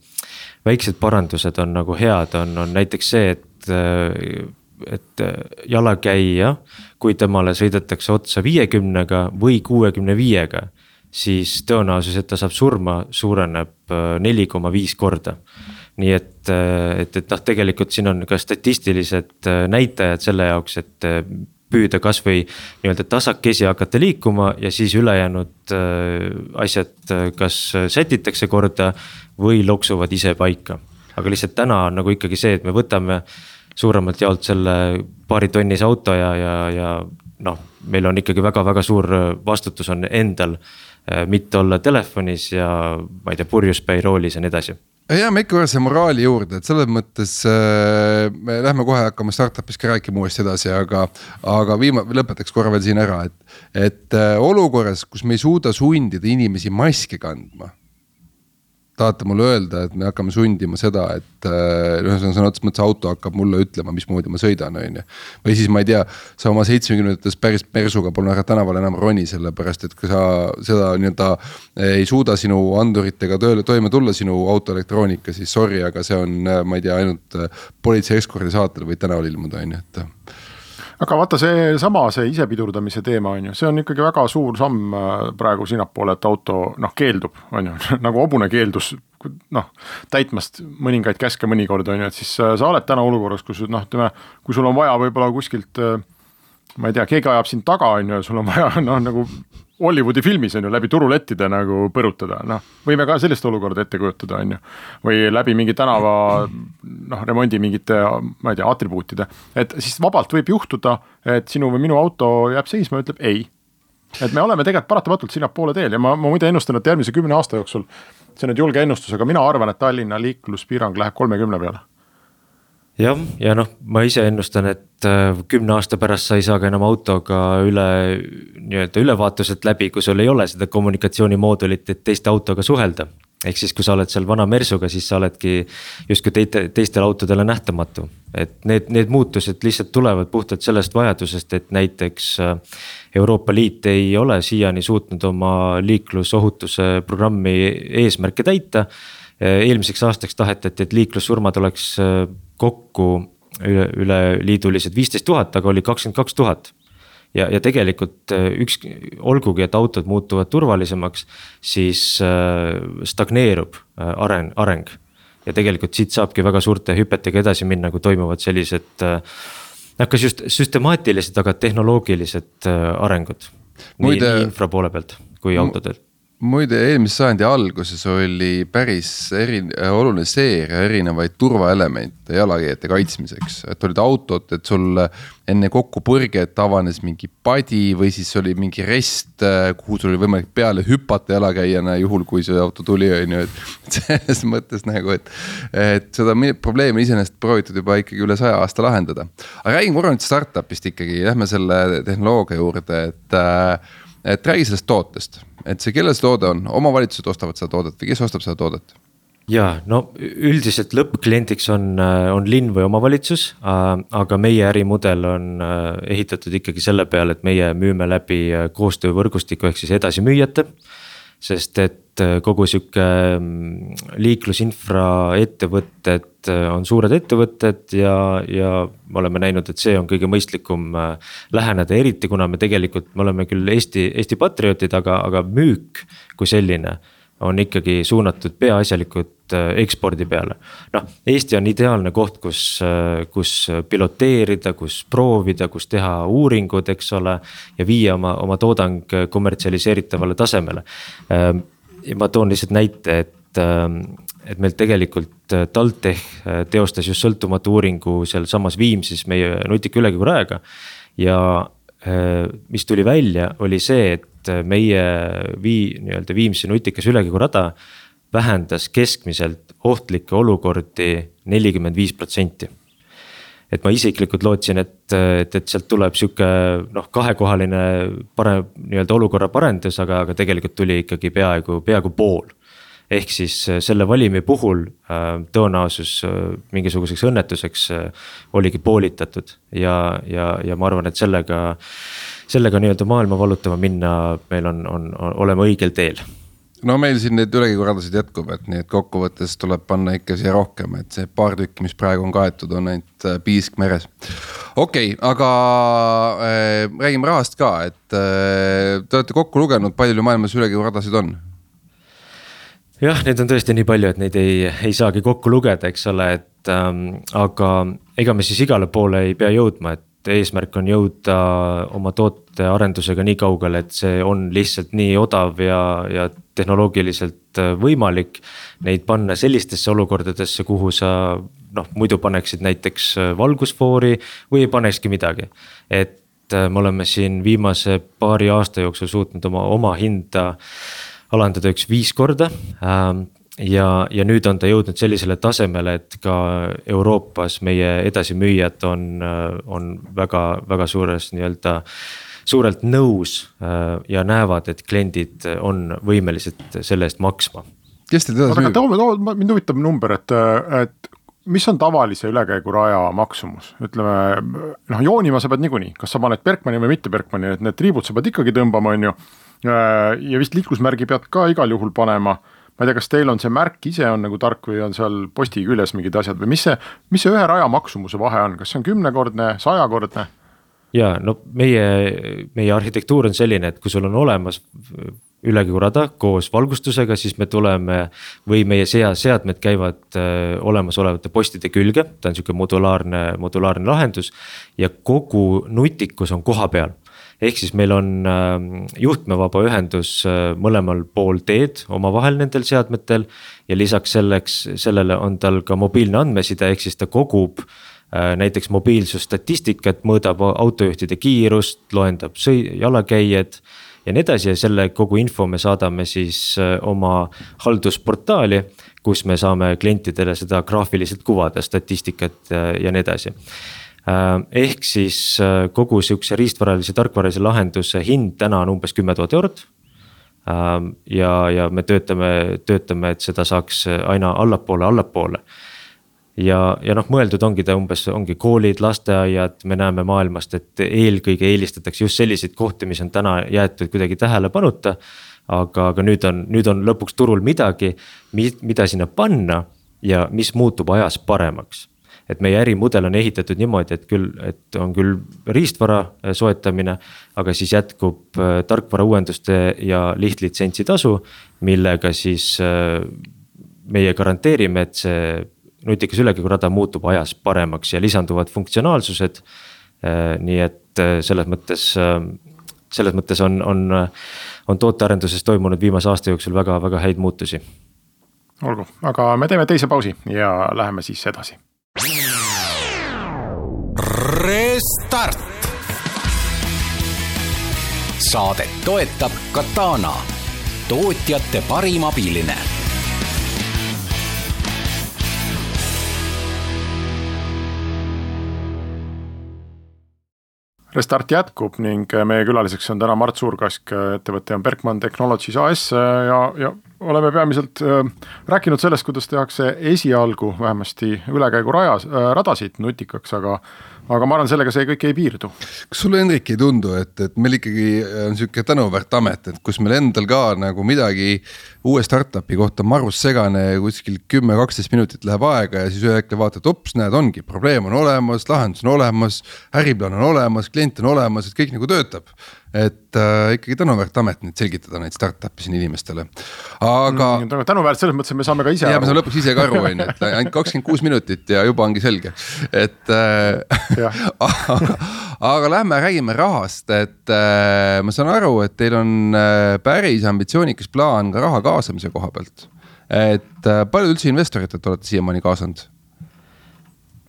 väiksed parandused on nagu head, on, on näiteks see, et äh, et äh, jalakäija, kui temale sõidetakse otsa viiekümnega või kuuekümne viiega, siis tõenäosus, et ta saab surma, suureneb äh, neli koma viis korda. nii et, äh, et, et noh, tegelikult siin on ka statistilised näitajad selle jaoks, et püüda kasvõi nii-öelda tasakesi hakata liikuma ja siis ülejäänud asjad kas sätitakse korda või loksuvad ise paika. aga lihtsalt täna on nagu ikkagi see, et me võtame suuremalt jaolt selle paaritonnise auto ja, ja, ja noh, meil on ikkagi väga-väga suur vastutus on endal. Eh, mitte olla telefonis ja ma ei tea, purjuspäi roolis ja nii edasi jääme ikka selle moraali juurde, et selles mõttes äh, me lähme kohe hakkame startup'ist ka rääkima uuesti edasi, aga. aga viima-, lõpetaks korra veel siin ära, et, et äh, olukorras, kus me ei suuda sundida inimesi maske kandma tahate mulle öelda, et me hakkame sundima seda, et äh, ühesõnaga sõna otseses mõttes auto hakkab mulle ütlema, mismoodi ma sõidan, on ju. või siis ma ei tea, sa oma seitsmekümnendates päris persuga pole ära tänaval enam roni, sellepärast et kui sa seda nii-öelda ei suuda sinu anduritega tööle toime tulla, sinu auto elektroonika, siis sorry, aga see on, ma ei tea, ainult äh, politsei eskordi saatel võid tänaval ilmuda, on ju, et aga vaata, seesama, see isepidurdamise teema on ju, see on ikkagi väga suur samm äh, praegu sinnapoole, et auto noh, keeldub, on ju, <laughs> nagu hobune keeldus noh, täitmast mõningaid käske mõnikord on ju, et siis äh, sa oled täna olukorras, kus noh, ütleme, kui sul on vaja võib-olla kuskilt äh, ma ei tea, keegi ajab sind taga, on ju, sul on vaja <laughs> noh, nagu Hollywoodi filmis on ju läbi turulettide nagu põrutada, noh, võime ka sellist olukorda ette kujutada, on ju. või läbi mingi tänava noh, remondi mingite, ma ei tea, atribuutide, et siis vabalt võib juhtuda, et sinu või minu auto jääb seisma ütleb ei. et me oleme tegelikult paratamatult sinnapoole teel ja ma, ma muide ennustan, et järgmise kümne aasta jooksul, see on nüüd julge ennustus, aga mina arvan, et Tallinna liikluspiirang läheb kolmekümne peale jah, ja noh, ma ise ennustan, et äh, kümne aasta pärast sa ei saa ka enam autoga üle nii-öelda ülevaatuselt läbi, kui sul ei ole seda kommunikatsioonimoodulit, et teiste autoga suhelda. ehk siis, kui sa oled seal vana Mersuga, siis sa oledki justkui teite, teistele autodele nähtamatu. et need, need muutused lihtsalt tulevad puhtalt sellest vajadusest, et näiteks äh, Euroopa Liit ei ole siiani suutnud oma liiklusohutuse programmi eesmärke täita eelmiseks aastaks tahetati, et liiklussurmad oleks äh, kokku üle, üleliidulised viisteist tuhat, aga oli kakskümmend kaks tuhat. ja, ja tegelikult äh, üks, olgugi, et autod muutuvad turvalisemaks, siis äh, stagneerub areng, areng. ja tegelikult siit saabki väga suurte hüpetega edasi minna, kui toimuvad sellised noh, kas just süstemaatilised, aga tehnoloogilised arengud. nii, nii infra poole pealt kui autodelt muide, eelmise sajandi alguses oli päris eri, oluline seeria erinevaid turvaelemente jalakäijate kaitsmiseks, et olid autod, et sul enne kokkupõrget avanes mingi padi või siis oli mingi rest, kuhu sul oli võimalik peale hüpata jalakäijana, juhul kui see auto tuli, on ju, et <laughs> selles mõttes nagu, et. et seda probleemi iseenesest proovitud juba ikkagi üle saja aasta lahendada, aga räägin korra nüüd startup'ist ikkagi, lähme selle tehnoloogia juurde, et et räägi sellest tootest, et see, kellel see toode on, omavalitsused ostavad seda toodet või kes ostab seda toodet? ja no üldiselt lõppkliendiks on, äh, on linn või omavalitsus, äh, aga meie ärimudel on äh, ehitatud ikkagi selle peale, et meie müüme läbi koostöövõrgustiku ehk siis edasimüüjate. Sest et äh, kogu sihuke mm, liiklusinfra ettevõtted äh, on suured ettevõtted ja, ja me oleme näinud, et see on kõige mõistlikum äh, läheneda, eriti kuna me tegelikult, me oleme küll Eesti, Eesti patriootid, aga, aga müük kui selline on ikkagi suunatud peaasjalikult ekspordi peale. noh, Eesti on ideaalne koht, kus, kus piloteerida, kus proovida, kus teha uuringud, eks ole. ja viia oma, oma toodang kommertsialiseeritavale tasemele ja ma toon lihtsalt näite, et, ähm, et meil tegelikult äh, TalTech äh, teostas just sõltumatu uuringu sealsamas Viimsis meie nutika ülekõigurajaga. ja äh, mis tuli välja, oli see, et meie vii-, nii-öelda Viimsi nutikas ülekõigurada vähendas keskmiselt ohtlikke olukordi nelikümmend viis protsenti et ma isiklikult lootsin, et, et, et sealt tuleb sihuke noh, kahekohaline parem nii-öelda olukorra parendus, aga, aga tegelikult tuli ikkagi peaaegu, peaaegu pool. ehk siis äh, selle valimi puhul äh, tõenäosus äh, mingisuguseks õnnetuseks oligi poolitatud ja, ja, ja ma arvan, et sellega. Sellega nii-öelda maailma vallutama minna, meil on, on, on, oleme õigel teel no meil siin neid ülekäiguradasid jätkub, et nii, et kokkuvõttes tuleb panna ikka siia rohkem, et see paar tükki, mis praegu on kaetud, on ainult äh, piisk meres. okei okay,, aga äh, räägime rahast ka, et äh, te olete kokku lugenud, palju maailmas ülekäiguradasid on? jah, neid on tõesti nii palju, et neid ei, ei saagi kokku lugeda, eks ole, et ähm, aga ega me siis igale poole ei pea jõudma, et eesmärk on jõuda oma tootearendusega nii kaugele, et see on lihtsalt nii odav ja, ja tehnoloogiliselt äh, võimalik. Neid panna sellistesse olukordadesse, kuhu sa noh, muidu paneksid näiteks äh, valgusfoori või ei panekski midagi. et äh, me oleme siin viimase paari aasta jooksul suutnud oma, oma hinda alandada üks viis korda ähm, ja, ja nüüd on ta jõudnud sellisele tasemele, et ka Euroopas meie edasimüüjad on, on väga, väga suures nii-öelda suurelt nõus äh, ja näevad, et kliendid on võimelised selle eest maksma. kes teid edasi müüb? toome, toome, mind huvitab number, et, et mis on tavalise ülekäiguraja maksumus, ütleme noh, joonima sa pead niikuinii, kas sa paned Bergmani või mitte Bergmani, et need triibud sa pead ikkagi tõmbama, on ju. ja vist liiklusmärgi pead ka igal juhul panema ma ei tea, kas teil on see märk ise on nagu tark või on seal posti küljes mingid asjad või mis see, mis see ühe raja maksumuse vahe on, kas see on kümnekordne, sajakordne? ja no meie, meie arhitektuur on selline, et kui sul on olemas ülekäigurada koos valgustusega, siis me tuleme või meie sea-, seadmed käivad äh, olemasolevate postide külge, ta on sihuke modulaarne, modulaarne lahendus. ja kogu nutikus on koha peal ehk siis meil on ähm, juhtmevaba ühendus äh, mõlemal pool teed omavahel nendel seadmetel. ja lisaks selleks, sellele on tal ka mobiilne andmeside, ehk siis ta kogub äh, näiteks mobiilsusstatistikat, mõõdab autojuhtide kiirust, loendab sõi-, jalakäijad ja nii edasi ja selle kogu info me saadame siis äh, oma haldusportaali, kus me saame klientidele seda graafiliselt kuvada, statistikat ja nii edasi ehk siis äh, kogu sihukese riistvaralise, tarkvaralise lahenduse hind täna on umbes kümme tuhat eurot. Ähm, ja, ja me töötame, töötame, et seda saaks aina allapoole, allapoole. ja, ja noh, mõeldud ongi ta umbes, ongi koolid, lasteaiad, me näeme maailmast, et eelkõige eelistatakse just selliseid kohti, mis on täna jäetud kuidagi tähelepanuta. aga, aga nüüd on, nüüd on lõpuks turul midagi, mida sinna panna ja mis muutub ajas paremaks et meie ärimudel on ehitatud niimoodi, et küll, et on küll riistvara äh, soetamine, aga siis jätkub äh, tarkvara uuenduste ja lihtlitsentsi tasu, millega siis äh, meie garanteerime, et see nutikas ülekäigurada muutub ajas paremaks ja lisanduvad funktsionaalsused. nii et selles mõttes, selles mõttes on, on, on tootearenduses toimunud viimase aasta jooksul väga-väga häid muutusi. olgu, aga me teeme teise pausi ja läheme siis edasi Restart. saadet toetab Katana, tootjate parim abiline Restart jätkub ning meie külaliseks on täna Mart Suurkask, ettevõte on Berkman Technologies AS ja, ja oleme peamiselt äh, rääkinud sellest, kuidas tehakse esialgu vähemasti ülekäigurajas äh,, radasid nutikaks, aga aga ma arvan, sellega see kõik ei piirdu. kas sulle, Hendrik, ei tundu, et, et meil ikkagi on sihuke tänuväärt amet, et kus meil endal ka nagu midagi uue startup'i kohta marus segane kuskil kümme, kaksteist minutit läheb aega ja siis ühel hetkel vaatad, ops, näed, ongi, probleem on olemas, lahendus on olemas, äriplaan on olemas, klient on olemas, et kõik nagu töötab et äh, ikkagi tänuväärt amet nüüd selgitada neid startup'e siin inimestele, aga mm,. tänuväärt selles mõttes, et me saame ka ise aru. ja me saame lõpuks ise ka aru, on ju, et ainult kakskümmend kuus minutit ja juba ongi selge, et äh, <laughs> aga, aga lähme räägime rahast, et äh, ma saan aru, et teil on äh, päris ambitsioonikas plaan ka raha kaasamise koha pealt. et äh, palju üldse investoritelt olete siiamaani kaasanud?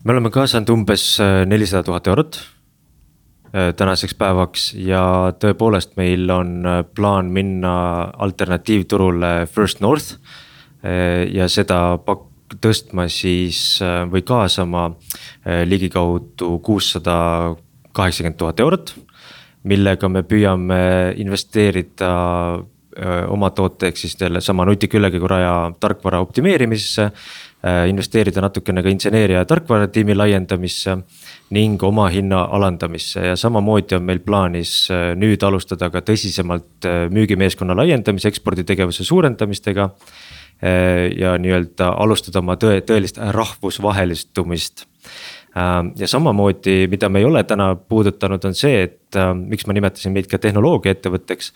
me oleme kaasanud umbes äh, nelisada tuhat eurot tänaseks päevaks ja tõepoolest, meil on äh, plaan minna alternatiivturule First North. Äh, ja seda pak-, tõstma siis või kaasama ligikaudu kuussada kaheksakümmend tuhat eurot. millega me püüame investeerida oma toote ehk siis sellesama nutika ülekäiguraja tarkvara optimeerimisesse. Investeerida natukene ka inseneeria ja tarkvaratiimi laiendamisse ning omahinna alandamisse ja samamoodi on meil plaanis äh, nüüd alustada ka tõsisemalt äh, müügimeeskonna laiendamise, eksporditegevuse suurendamistega. Äh, ja nii-öelda alustada oma tõe, tõelist rahvusvahelistumist. ja samamoodi, mida me ei ole täna puudutanud, on see, et miks ma nimetasin meid ka tehnoloogiaettevõtteks,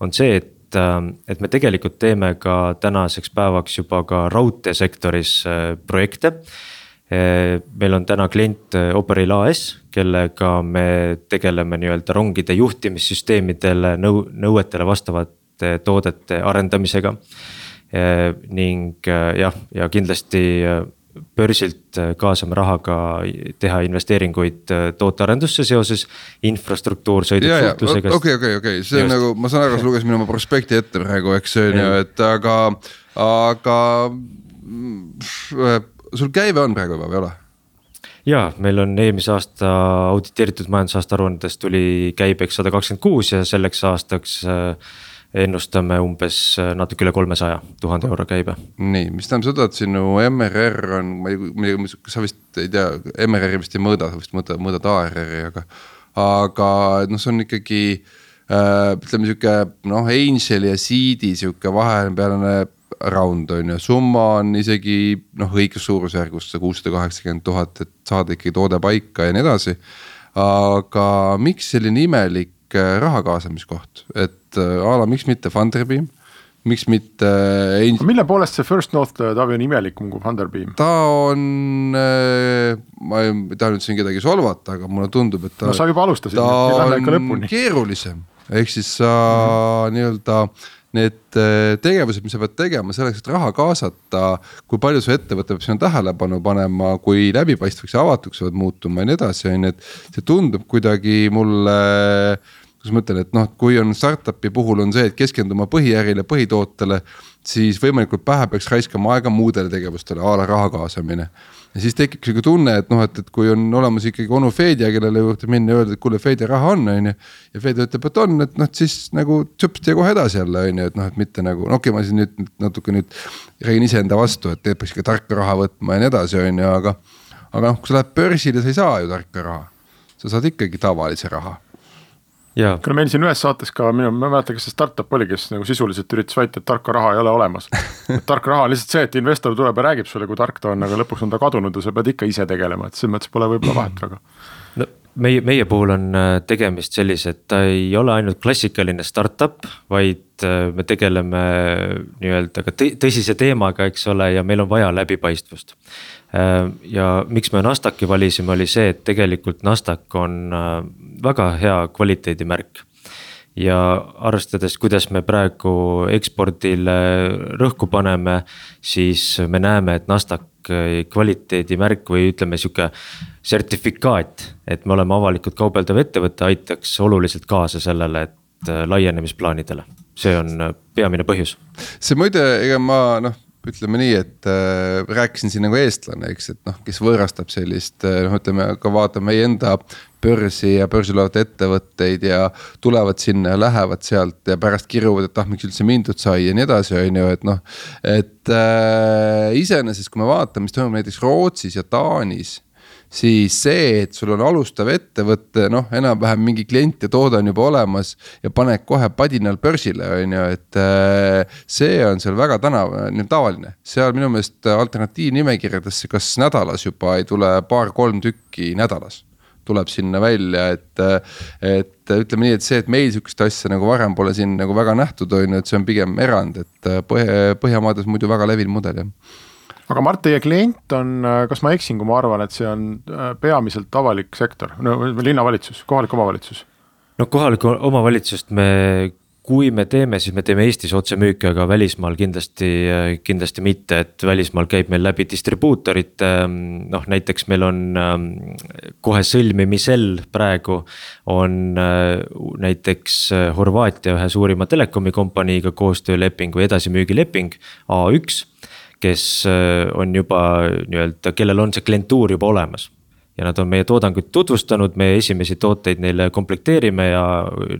on see, et et me tegelikult teeme ka tänaseks päevaks juba ka raudteesektoris projekte Eh, meil on täna klient Operail AS, kellega me tegeleme nii-öelda rongide juhtimissüsteemidele nõu-, nõuetele vastavate toodete arendamisega. Ning jah, ja kindlasti börsilt kaasame raha ka teha investeeringuid tootearendusse seoses infrastruktuur sõiduksuhtlusega. okei, okei, okei, see on nagu, ma saan aru, sa lugesid minu prospekti ette praegu, eks on ju, et aga, aga mm, sul käive on praegu juba või ei ole? ja meil on eelmise aasta auditeeritud majandusaasta aruandes tuli käibeks sada kakskümmend kuus ja selleks aastaks äh, ennustame umbes äh, natuke üle kolmesaja tuhande euro käibe. nii, mis tähendab seda, et sinu MRR on, ma ei, sa vist ei tea, MRR-i vist ei mõõda, sa vist mõõdad, mõõdad ARR-i, aga. aga noh, see on ikkagi äh, ütleme sihuke noh, Angel ja Seed'i sihuke vahepealne round on ju, summa on isegi noh, õiges suurusjärgus see kuussada kaheksakümmend tuhat, et saada ikkagi toode paika ja nii edasi. aga miks selline imelik äh, raha kaasamiskoht, et äh, a la miks mitte Funderbeam miks mitte äh,. mille poolest see First North Taavi on imelikum kui Funderbeam? ta on äh,, ma ei taha nüüd siin kedagi solvata, aga mulle tundub, et ta. no sa juba alustasid, ikka lõpuni. keerulisem, ehk siis sa mm -hmm. nii-öelda need äh, tegevused, mis sa pead tegema selleks, et raha kaasata. kui palju su ettevõte peab sinna tähelepanu panema, kui läbipaistvaks ja avatuks sa pead muutuma ja nii edasi, on ju, et see tundub kuidagi mulle kuidas ma ütlen, et noh, kui on startup'i puhul on see, et keskenduma põhiärile, põhitootele, siis võimalikult vähe peaks raiskama aega muudele tegevustele, a la raha kaasamine ja siis tekib sihuke tunne, et noh, et, et kui on olemas ikkagi onu Fedja, kellele juurde minna ja öelda, et kuule, Fedja raha on, on ju. ja Fedja ütleb, et on, et noh, siis nagu tšõpsti ja kohe edasi jälle on ju, et noh, et mitte nagu, no okei okay,, ma siin nüüd natuke nüüd räägin iseenda vastu, et peaks ikka tarka raha võtma ja nii edasi, on ju, aga. aga noh, kui sa lähed börsile, sa ei saa ju tarka raha, sa saad ikkagi tavalise raha kuule meil siin ühes saates ka minu, ma ei mäleta, kas see startup oli, kes nagu sisuliselt üritas väita, et tarka raha ei ole olemas. <laughs> tark raha on lihtsalt see, et investor tuleb ja räägib sulle, kui tark ta on, aga lõpuks on ta kadunud ja sa pead ikka ise tegelema, et selles mõttes pole võib-olla vahet väga. no meie, meie puhul on äh, tegemist sellise, et ta ei ole ainult klassikaline startup, vaid äh, me tegeleme nii-öelda ka tõsise teemaga, eks ole, ja meil on vaja läbipaistvust Äh, ja miks me Nasdaqi valisime, oli see, et tegelikult Nasdaq on äh, väga hea kvaliteedimärk. ja arvestades, kuidas me praegu ekspordile rõhku paneme, siis me näeme, et Nasdaq kvaliteedimärk või ütleme sihuke sertifikaat, et me oleme avalikult kaubeldav ettevõte, aitaks oluliselt kaasa sellele, et äh, laienemisplaanidele, see on peamine põhjus. see muide, ega ma noh ütleme nii, et äh, rääkisin siin nagu eestlane, eks, et noh, kes võõrastab sellist äh, noh, ütleme ka vaatame meie enda börsi ja börsil olevaid ettevõtteid ja tulevad sinna ja lähevad sealt ja pärast kiruvad, et ah, miks üldse mindud sai ja nii edasi, on ju, et noh. et äh, iseenesest, kui me vaatame, mis toimub näiteks Rootsis ja Taanis siis see, et sul on alustav ettevõte, noh, enam-vähem mingi klient ja toode on juba olemas ja paned kohe padinal börsile, on ju, et äh, see on seal väga tänav, tavaline. seal minu meelest alternatiivnimekirjadesse, kas nädalas juba ei tule paar-kolm tükki nädalas tuleb sinna välja, et, et ütleme nii, et see, et meil sihukest asja nagu varem pole siin nagu väga nähtud, on ju, et see on pigem erand, et Põhja, Põhjamaades muidu väga levinud mudel jah aga Mart, teie klient on, kas ma eksin, kui ma arvan, et see on peamiselt avalik sektor, no linnavalitsus, kohalik omavalitsus? no kohalikku omavalitsust me kui me teeme, siis me teeme Eestis otsemüüki, aga välismaal kindlasti, kindlasti mitte, et välismaal käib meil läbi distribuutorite. noh, näiteks meil on kohe sõlmimisel praegu on näiteks Horvaatia ühe suurima telekomi kompaniiga koostööleping või edasimüügileping A1 kes on juba nii-öelda, kellel on see klientuur juba olemas ja nad on meie toodangut tutvustanud, me esimesi tooteid neile komplekteerime ja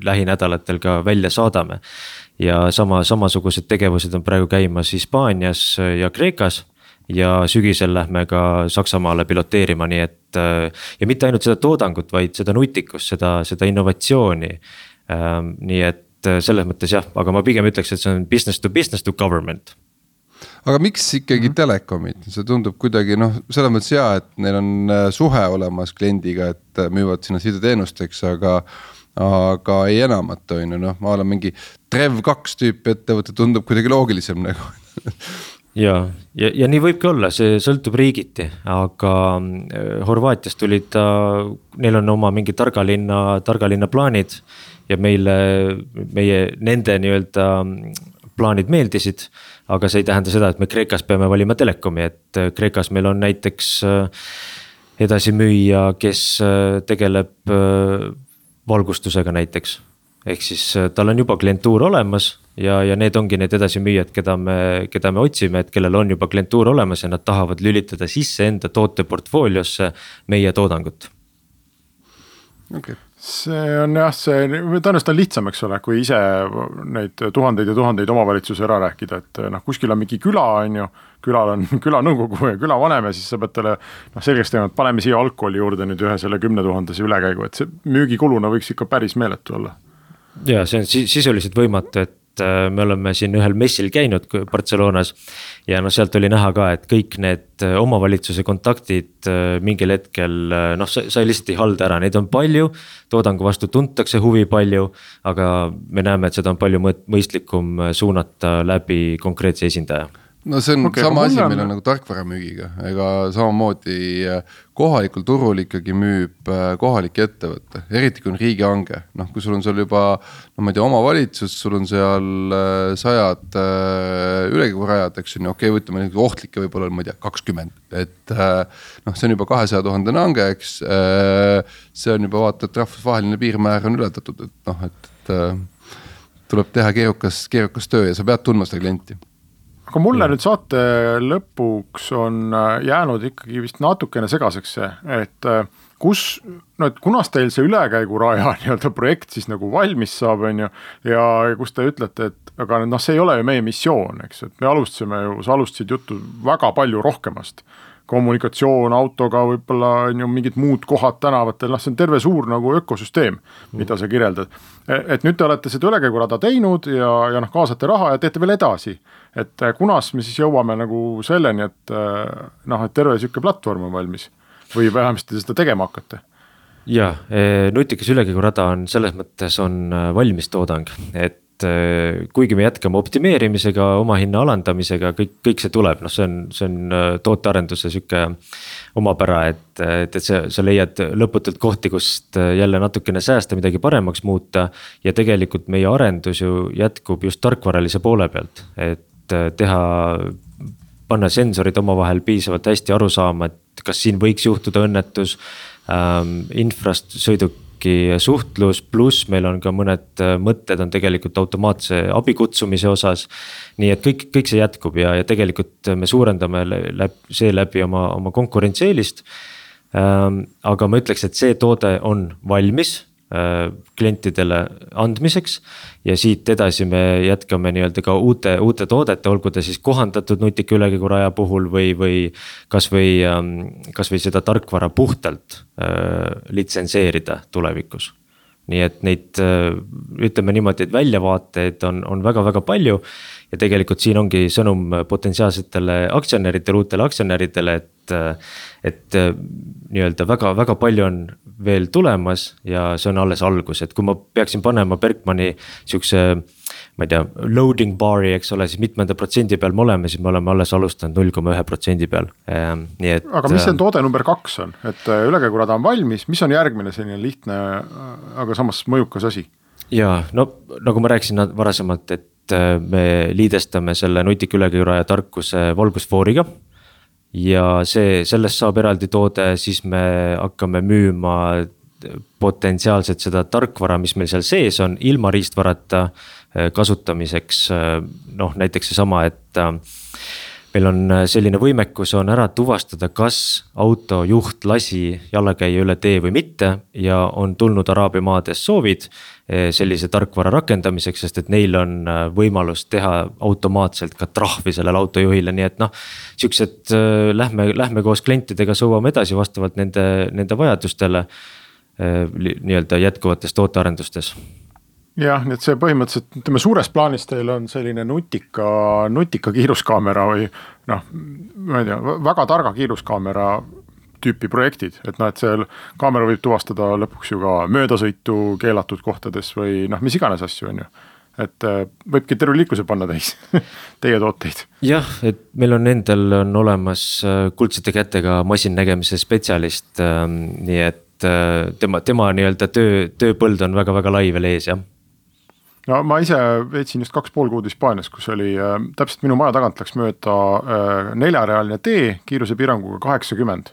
lähinädalatel ka välja saadame. ja sama, samasugused tegevused on praegu käimas Hispaanias ja Kreekas ja sügisel lähme ka Saksamaale piloteerima, nii et ja mitte ainult seda toodangut, vaid seda nutikust, seda, seda innovatsiooni. nii et selles mõttes jah, aga ma pigem ütleks, et see on business to business to government aga miks ikkagi mm -hmm. telekomid, see tundub kuidagi noh, selles mõttes hea, et neil on äh, suhe olemas kliendiga, et äh, müüvad sinna sideteenust, eks, aga. aga ei enamat, on ju, noh, ma olen mingi Trev2 tüüpi ettevõte tundub kuidagi loogilisem nagu ja, ja, ja nii võibki olla, see sõltub riigiti, aga äh, Horvaatiast tulid ta, neil on oma mingi targa linna, targa linna plaanid. ja meile, meie, nende nii-öelda plaanid meeldisid aga see ei tähenda seda, et me Kreekas peame valima telekomi, et äh, Kreekas meil on näiteks äh, edasimüüja, kes äh, tegeleb valgustusega näiteks. ehk siis tal on juba klientuur olemas ja, ja need ongi need edasimüüjad, keda me, keda me otsime, et kellel on juba klientuur olemas ja nad tahavad lülitada sisse enda tooteportfooliosse meie toodangut. okei okay see on jah, see tõenäoliselt on lihtsam, eks ole, kui ise neid tuhandeid ja tuhandeid omavalitsusi ära rääkida, et noh, kuskil on mingi küla, on ju. külal on <laughs> külanõukogu ja külavanem ja siis sa pead talle noh selgeks tegema, et paneme siia algkooli juurde nüüd ühe selle kümne tuhandese ülekäigu, et see müügikuluna võiks ikka päris meeletu olla. ja see on sisuliselt võimatu, et me oleme siin ühel messil käinud Barcelonas. ja noh, sealt oli näha ka, et kõik need äh, omavalitsuse kontaktid äh, mingil hetkel noh, sa, sa lihtsalt ei halda ära, neid on palju. toodangu vastu tuntakse huvi palju, aga me näeme, et seda on palju mõistlikum suunata läbi konkreetse esindaja no see on okay, sama asi, meil on nagu tarkvaramüügiga, ega samamoodi äh, kohalikul turul ikkagi müüb äh, kohalik ettevõte, eriti kui on riigihange. noh, kui sul on seal juba, no ma ei tea, omavalitsus, sul on seal äh, sajad ülekäigurajad, eks on ju, okei okay,, ütleme ohtlikke võib-olla on, ma ei tea, kakskümmend, et. noh, see on juba kahesaja tuhandene hange, eks, see on juba vaata, et rahvusvaheline piirmäär on ületatud, et noh, et, et tuleb teha keerukas, keerukas töö ja sa pead tundma seda klienti aga mulle nüüd saate lõpuks on äh, jäänud ikkagi vist natukene segaseks see, et äh, kus, no et kunas teil see ülekäiguraja <laughs> nii-öelda projekt siis nagu valmis saab, on ju. ja kus te ütlete, et aga noh, see ei ole ju meie missioon, eks, et me alustasime ju, sa alustasid juttu väga palju rohkemast kommunikatsioon autoga, võib-olla on ju mingid muud kohad tänavatel, noh, see on terve suur nagu ökosüsteem, mida sa kirjeldad. E, et nüüd te olete seda ülekäigurada teinud ja, ja noh, kaasate raha ja teete veel edasi. Et e, kunas me siis jõuame nagu selleni, et e, noh, et terve sihuke platvorm on valmis või vähemasti seda tegema hakkate? ja, nutikas ülekäigurada on selles mõttes on valmis toodang, et äh, kuigi me jätkame optimeerimisega, omahinna alandamisega, kõik, kõik see tuleb, noh, see on, see on äh, tootearenduse sihuke omapära, et, et, et sa, sa leiad lõputult kohti, kust äh, jälle natukene säästa, midagi paremaks muuta. ja tegelikult meie arendus ju jätkub just tarkvaralise poole pealt, et teha, panna sensorid omavahel piisavalt hästi aru saama, et kas siin võiks juhtuda õnnetus ähm,. infrast, sõiduk sõiduki suhtlus, pluss meil on ka mõned mõtted on tegelikult automaatse abikutsumise osas. nii et kõik, kõik see jätkub ja, ja tegelikult me suurendame läbi, seeläbi oma, oma konkurentsieelist. Ähm, aga ma ütleks, et see toode on valmis Äh, klientidele andmiseks. ja siit edasi me jätkame nii-öelda ka uute, uute toodete, olgu ta siis kohandatud nutika ülekäiguraja puhul või, või kasvõi, ähm, kasvõi seda tarkvara puhtalt äh, litsenseerida tulevikus nii et neid äh, ütleme niimoodi, et väljavaateid on, on väga-väga palju. ja tegelikult siin ongi sõnum potentsiaalsetele aktsionäridele, uutele aktsionäridele, et, et nii-öelda väga-väga palju on veel tulemas ja see on alles algus, et kui ma peaksin panema Bergmani sihukese. ma ei tea, loading bar'i, eks ole, siis mitmenda protsendi peal me oleme, siis me oleme alles alustanud null koma ühe protsendi peal, ehm, nii et. aga mis see toode number kaks on, et äh, ülekäigurada on valmis, mis on järgmine selline lihtne, aga samas mõjukas asi? ja no nagu ma rääkisin varasemalt, et äh, me liidestame selle nutika ülekäiguraja tarkuse valgusfooriga ja see, sellest saab eraldi toode, siis me hakkame müüma potentsiaalselt seda tarkvara, mis meil seal sees on, ilma riistvarata äh, kasutamiseks. Äh, noh, näiteks seesama, et meil on selline võimekus on ära tuvastada, kas autojuht lasi jalakäija üle tee või mitte ja on tulnud Araabia maades soovid Eh, sellise tarkvara rakendamiseks, sest et neil on äh, võimalus teha automaatselt ka trahvi sellele autojuhile, nii et noh. Siuksed äh, lähme, lähme koos klientidega, sõuame edasi vastavalt nende, nende vajadustele. Äh, nii-öelda jätkuvates tootearendustes jah, nii et see põhimõtteliselt ütleme suures plaanis teil on selline nutika, nutika kiiruskaamera või noh, ma ei tea, väga targa kiiruskaamera tüüpi projektid, et noh, et seal kaamera võib tuvastada lõpuks ju ka möödasõitu keelatud kohtades või noh, mis iganes asju, on ju. Et äh, võibki terve liikluse panna täis <laughs> teie tooteid. jah, et meil on endal on olemas äh, kuldsete kätega masinnägemise spetsialist, ähm, nii et äh, tema, tema nii-öelda töö, tööpõld on väga-väga lai veel ees, jah no ma ise veetsin just kaks pool kuud Hispaanias, kus oli äh, täpselt minu maja tagant läks mööda äh, neljarealine tee kiirusepiiranguga kaheksakümmend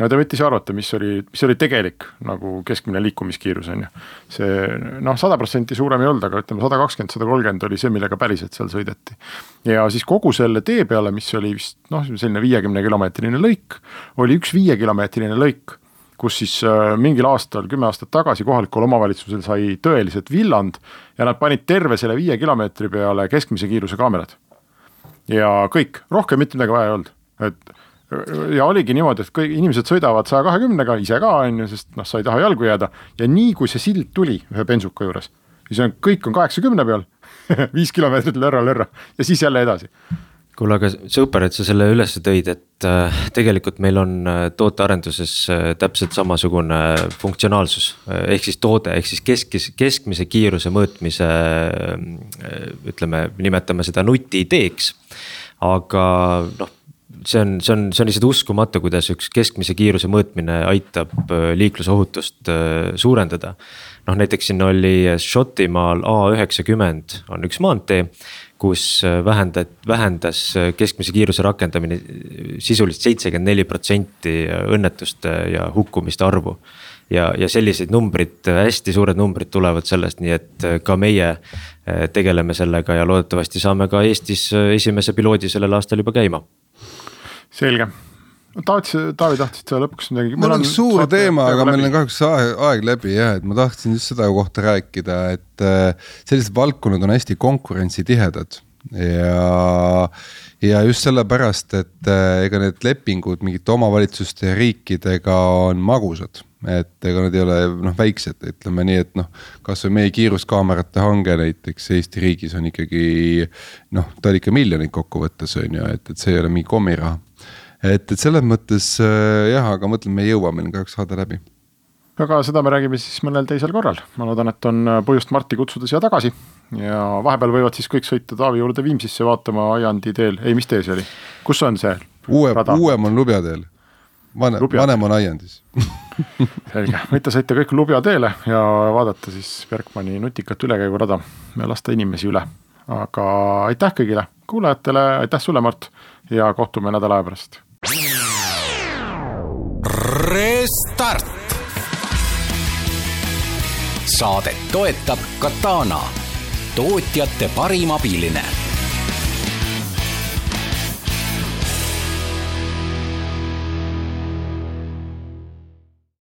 no te võite ise arvata, mis oli, mis oli tegelik nagu keskmine liikumiskiirus on ju. see noh, sada protsenti suurem ei olnud, aga ütleme sada kakskümmend, sada kolmkümmend oli see, millega päriselt seal sõideti. ja siis kogu selle tee peale, mis oli vist noh, selline viiekümne kilomeetrine lõik, oli üks viiekilomeetrine lõik kus siis äh, mingil aastal, kümme aastat tagasi kohalikul omavalitsusel sai tõeliselt villand ja nad panid terve selle viie kilomeetri peale keskmise kiiruse kaamerad. ja kõik, rohkem mitte midagi vaja ei olnud, et ja oligi niimoodi, et kõik inimesed sõidavad saja kahekümnega, ise ka on ju, sest noh, sa ei taha jalgu jääda. Ja nii kui see sild tuli ühe bensuka juures, siis on, kõik on kaheksakümne peal <laughs> viis kilomeetrit lörra-lörra ja siis jälle edasi kuule, aga super, et sa selle üles tõid, et äh, tegelikult meil on äh, tootearenduses äh, täpselt samasugune funktsionaalsus. ehk siis toode, ehk siis keskis, keskmise kiiruse mõõtmise ütleme, nimetame seda nutiideeks. aga noh see on, see on, see on lihtsalt uskumatu, kuidas üks keskmise kiiruse mõõtmine aitab liiklusohutust suurendada. noh, näiteks siin oli Šotimaal A üheksakümmend on üks maantee, kus äh, vähendad, vähendas keskmise kiiruse rakendamine sisuliselt seitsekümmend neli protsenti õnnetuste ja hukkumiste arvu. Ja, ja selliseid numbrid, hästi suured numbrid tulevad sellest, nii et ka meie tegeleme sellega ja loodetavasti saame ka Eestis esimese piloodi sellel aastal juba käima. Selge tahtis, Taavi tahtis sa lõpuks midagi? mul on suur teema, aga meil on kahjuks aeg, aeg läbi jah, et ma tahtsin just seda kohta rääkida, et äh, sellised valdkonnad on hästi konkurentsitihedad. Ja, ja just sellepärast, et äh, ega need lepingud mingite omavalitsuste ja riikidega on magusad. Et ega nad ei ole noh, väiksed, ütleme nii, et noh, kasvõi meie kiiruskaamerate hange näiteks Eesti riigis on ikkagi noh, ta oli ikka miljoneid kokkuvõttes on ju, et, et see ei ole mingi kommiraha et, et selles mõttes äh, jah, aga ma mõtlen, me ei jõua, meil on kahjuks saade läbi. aga seda me räägime siis mõnel teisel korral, ma loodan, et on äh, põhjust Marti kutsuda siia tagasi. ja vahepeal võivad siis kõik sõita Taavi juurde Viimsisse vaatama Aiandi teel, ei, mis tee see oli, kus on see? uue, uuem on Lubja teel. Vanem, vanem on Aiandis <laughs> selge, võite sõita kõik Lubja teele ja vaadata siis Bergmani nutikat ülekäigurada ja lasta inimesi üle. aga aitäh kõigile kuulajatele, aitäh sulle, Mart, ja kohtume nädala aja pärast Restart. saadet toetab Katana, tootjate parim abiline